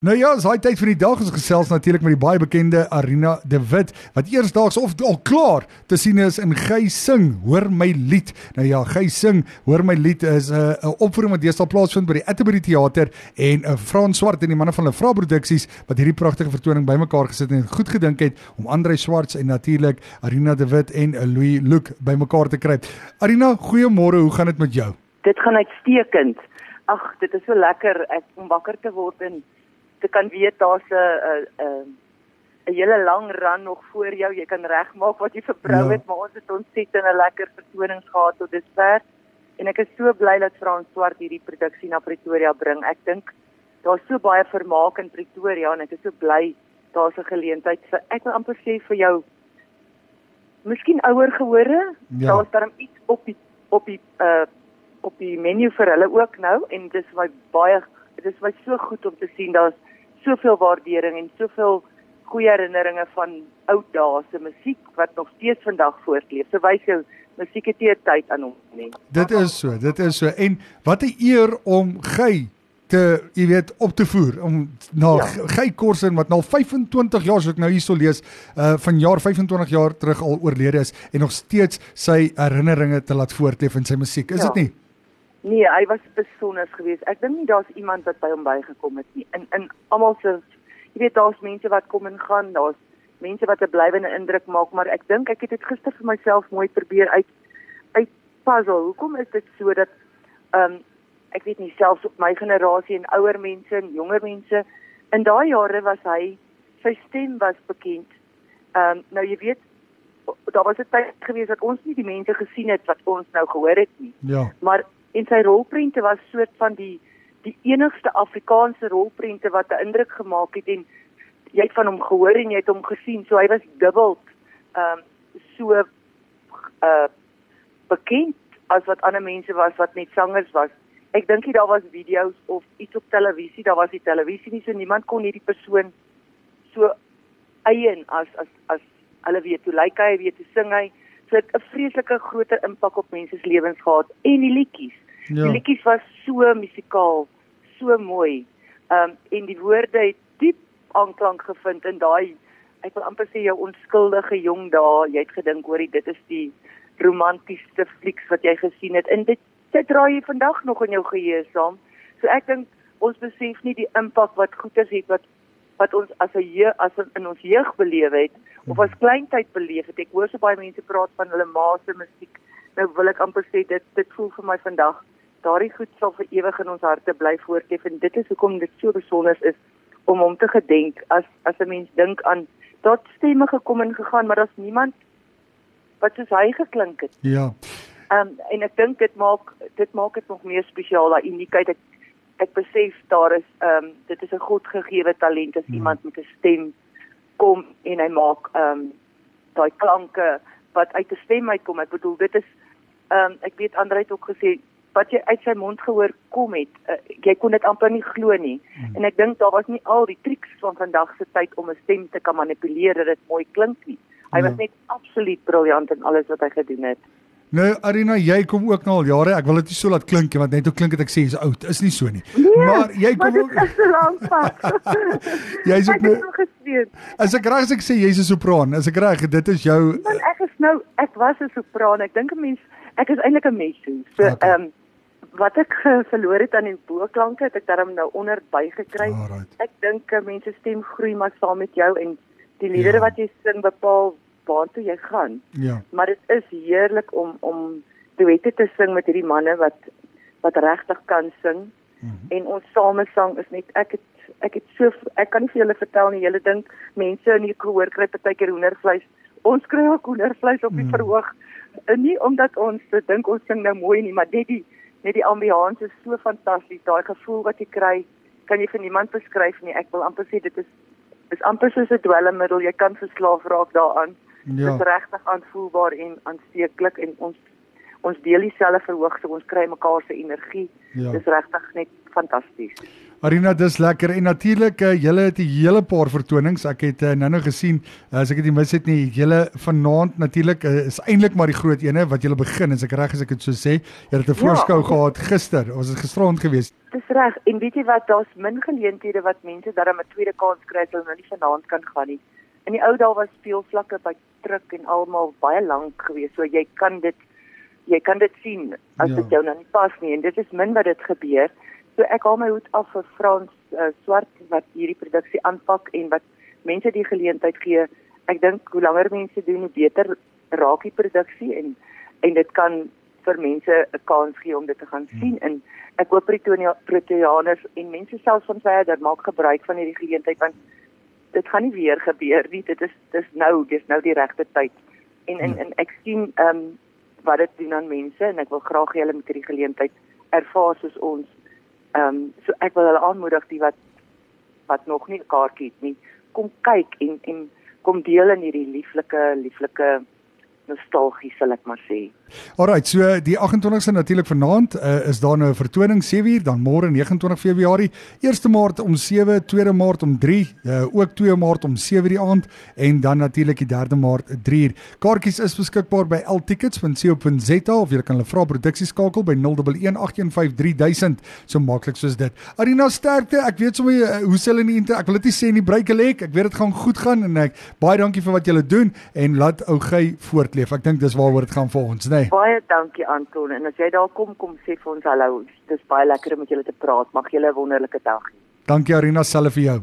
Nou ja, dis daai tyd van die dag ons gesels natuurlik met die baie bekende Arina De Wit wat eersdaags of al klaar te sien is in Gey sing, hoor my lied. Nou ja, Gey sing, hoor my lied is 'n uh, 'n opvoering wat deesdae plaasvind by die Atterbury Theater en 'n uh, Frans Swart en die manne van hulle Vra Produksies wat hierdie pragtige vertoning bymekaar gesit en goed gedink het om Andre Swarts en natuurlik Arina De Wit en uh, Louis Luke bymekaar te kry. Arina, goeiemôre, hoe gaan dit met jou? Dit gaan uitstekend. Ag, dit is so lekker ek om wakker te word en te kan weet daar's 'n 'n 'n hele lang run nog voor jou. Jy kan regmaak wat jy verbrou ja. het, maar ons het ontsettend 'n lekker vertonings gehad tot dusver. En ek is so bly dat Frans Swart hierdie produksie na Pretoria bring. Ek dink daar's so baie vermaak in Pretoria en ek is so bly daar's 'n geleentheid vir ek wil amper sê vir jou Miskien ouer gehore, ja. daar's dan iets op die op die uh op die menu vir hulle ook nou en dis baie dit is my so goed om te sien daar's soveel waardering en soveel goeie herinneringe van ou dae se musiek wat nog steeds vandag voortleef. So wys jou musiek het nie tyd aan hom nie. Dit is so, dit is so. En wat 'n eer om Gey te, jy weet, op te voer om na ja. Gey Korsen wat nou 25 jaar, so ek nou hierso lees, uh van jaar 25 jaar terug al oorlede is en nog steeds sy herinneringe te laat voortleef in sy musiek. Is dit ja. nie? Nee, hy was besonder geweest. Ek dink nie daar's iemand wat by hom bygekom het nie. In in almal se jy weet daar's mense wat kom en gaan, daar's mense wat 'n blywende indruk maak, maar ek dink ek het dit gister vir myself mooi probeer uit uit puzzle. Hoekom is dit so dat ehm um, ek weet nie selfs op my generasie en ouer mense en jonger mense in daai jare was hy sy stem was bekend. Ehm um, nou jy weet daar was 'n tyd gewees dat ons nie die mense gesien het wat ons nou gehoor het nie. Ja. Maar en sy rolprente was soort van die die enigste Afrikaanse rolprente wat 'n indruk gemaak het en jy het van hom gehoor en jy het hom gesien. So hy was dubbel ehm um, so uh bekend as wat ander mense was wat net sangers was. Ek dink jy daar was video's of iets op televisie daar was die televisie nie so niemand kon hierdie persoon so eien as as as hulle weet hoe lyk hy weet hoe sing hy so 'n vreeslike groter impak op mense se lewens gehad en die liedjies. Ja. Die liedjies was so musikaal, so mooi. Ehm um, en die woorde het diep aanklank gevind in daai ek wil amper sê jou onskuldige jong dae. Jy het gedink hoor dit is die romantiese flieks wat jy gesien het en dit sit draai jy vandag nog in jou geheue saam. So ek dink ons besef nie die impak wat goeders het wat wat ons as 'n jeug as in ons jeug beleef het of as kleintyd beleef het. Ek hoor so baie mense praat van hulle ma se musiek. Nou wil ek amper sê dit dit voel vir my vandag daardie goed sal vir ewig in ons harte bly voortleef en dit is hoekom dit so besonder is om hom te gedenk as as 'n mens dink aan dat stemme gekom en gegaan maar daar's niemand wat soos hy geklink het. Ja. Ehm um, en ek dink dit maak dit maak dit nog meer spesiaal daai uniekheid. Ek ek besef daar is ehm um, dit is 'n godgegewe talent as hmm. iemand met 'n stem kom en hy maak ehm um, daai klanke wat uit 'n stem uitkom. Ek bedoel dit is ehm um, ek weet Andre het ook gesê wat jy uit sy mond gehoor kom het, uh, jy kon dit amper nie glo nie. Hmm. En ek dink daar was nie al die triks van vandag se tyd om 'n stem te kan manipuleer dat dit mooi klink nie. Hy ja. was net absoluut briljant in alles wat hy gedoen het. Nou Arina, jy kom ook nou al jare. Ek wil dit nie so laat klink nie want net hoe klink dit ek sê jy's oud. Is nie so nie. Nee, maar jy kom ook Dit is 'n lang pad. jy's ook nou gesweet. As ek reg as ek sê jy's 'n sopran, as ek reg, dit is jou Man, ek is nou ek was 'n sopran. Ek dink 'n mens ek is eintlik 'n mens. So ehm okay. um, wat ek verloor het aan die boklanke het ek daarom nou onder bygekry. Right. Ek dink mense stem groei maar saam met jou en die liedere ja. wat jy sing bepaal waartoe jy gaan. Ja. Maar dit is heerlik om om duette te sing met hierdie manne wat wat regtig kan sing. Mm -hmm. En ons samesang is net ek het ek het so ek kan nie vir julle vertel nie. Julle dink mense in hier gehoor kry partykeer hoendervleis. Ons kry ook hoendervleis op die mm. verhoog. En nie omdat ons dink ons sing nou mooi nie, maar net die net die ambiance is so fantasties. Daai gevoel wat jy kry, kan jy vir niemand beskryf nie. Ek wil amper sê dit is is amper soos 'n dwelmmiddel. Jy kan verslaaf raak daaraan. Ja. Dit is regtig aanvoelbaar en aansteeklik en ons ons deel dieselfde verhoog so ons kry mekaar se energie. Ja. Dis regtig net fantasties. Arina, dis lekker en natuurlik uh, julle het 'n hele paar vertonings. Ek het uh, nou-nou gesien uh, as ek dit nie mis het nie, julle vanaand natuurlik uh, is eintlik maar die groot ene wat julle begin as ek reg is ek het so sê. Julle het 'n voorskou ja, gehad gister. Ons het gisterond gewees. Dis reg. En weet jy wat, daar's min geleenthede wat mense darem 'n tweede kans kry as hulle nou nie vanaand kan gaan nie. In die ou dae was speelvlakke by druk en almal baie lank geweest. So jy kan dit jy kan dit sien as dit ja. jou nou nie pas nie en dit is min wat dit gebeur. So ek haal my hoed af vir Frans uh, Swart wat hierdie produksie aanpak en wat mense die geleentheid gee. Ek dink hoe langer mense doen, hoe beter raak die produksie en en dit kan vir mense 'n kans gee om dit te gaan sien in hmm. ek hoop Pretorianers en mense selfs van verder maak gebruik van hierdie geleentheid want dit gaan nie weer gebeur nie. Dit is dis nou, dis nou die regte tyd. En en, ja. en ek sien ehm um, wat dit doen aan mense en ek wil graag hê hulle moet hierdie geleentheid ervaar soos ons. Ehm um, so ek wil hulle aanmoedig die wat wat nog nie 'n kaartjie het nie, kom kyk en en kom deel in hierdie lieflike lieflike nostalgie sal ek maar sê. Alrite, so die 28ste natuurlik vanaand uh, is daar nou 'n vertoning 7uur, dan môre 29 Februarie, 1 Maart om 7, 2 Maart om 3, uh, eh, ook 2 Maart om 7 die aand en dan natuurlik die 3 Maart 3uur. Kaartjies is beskikbaar by ltickets.co.za of jy kan hulle vra produksie skakel by 0118153000, so maklik soos dit. Arina sterkte, ek weet sommer uh, hoe hulle nie ek wil dit nie sê in die breek lek, ek weet dit gaan goed gaan en ek baie dankie vir wat julle doen en laat ou gey voort leef. Ek dink dis waaroor dit gaan vir ons, né? Nee. Baie dankie Anton en as jy daar kom kom sê vir ons hallo. Dis baie lekker om met julle te praat. Mag julle 'n wonderlike dag hê. Dankie Arina self vir jou.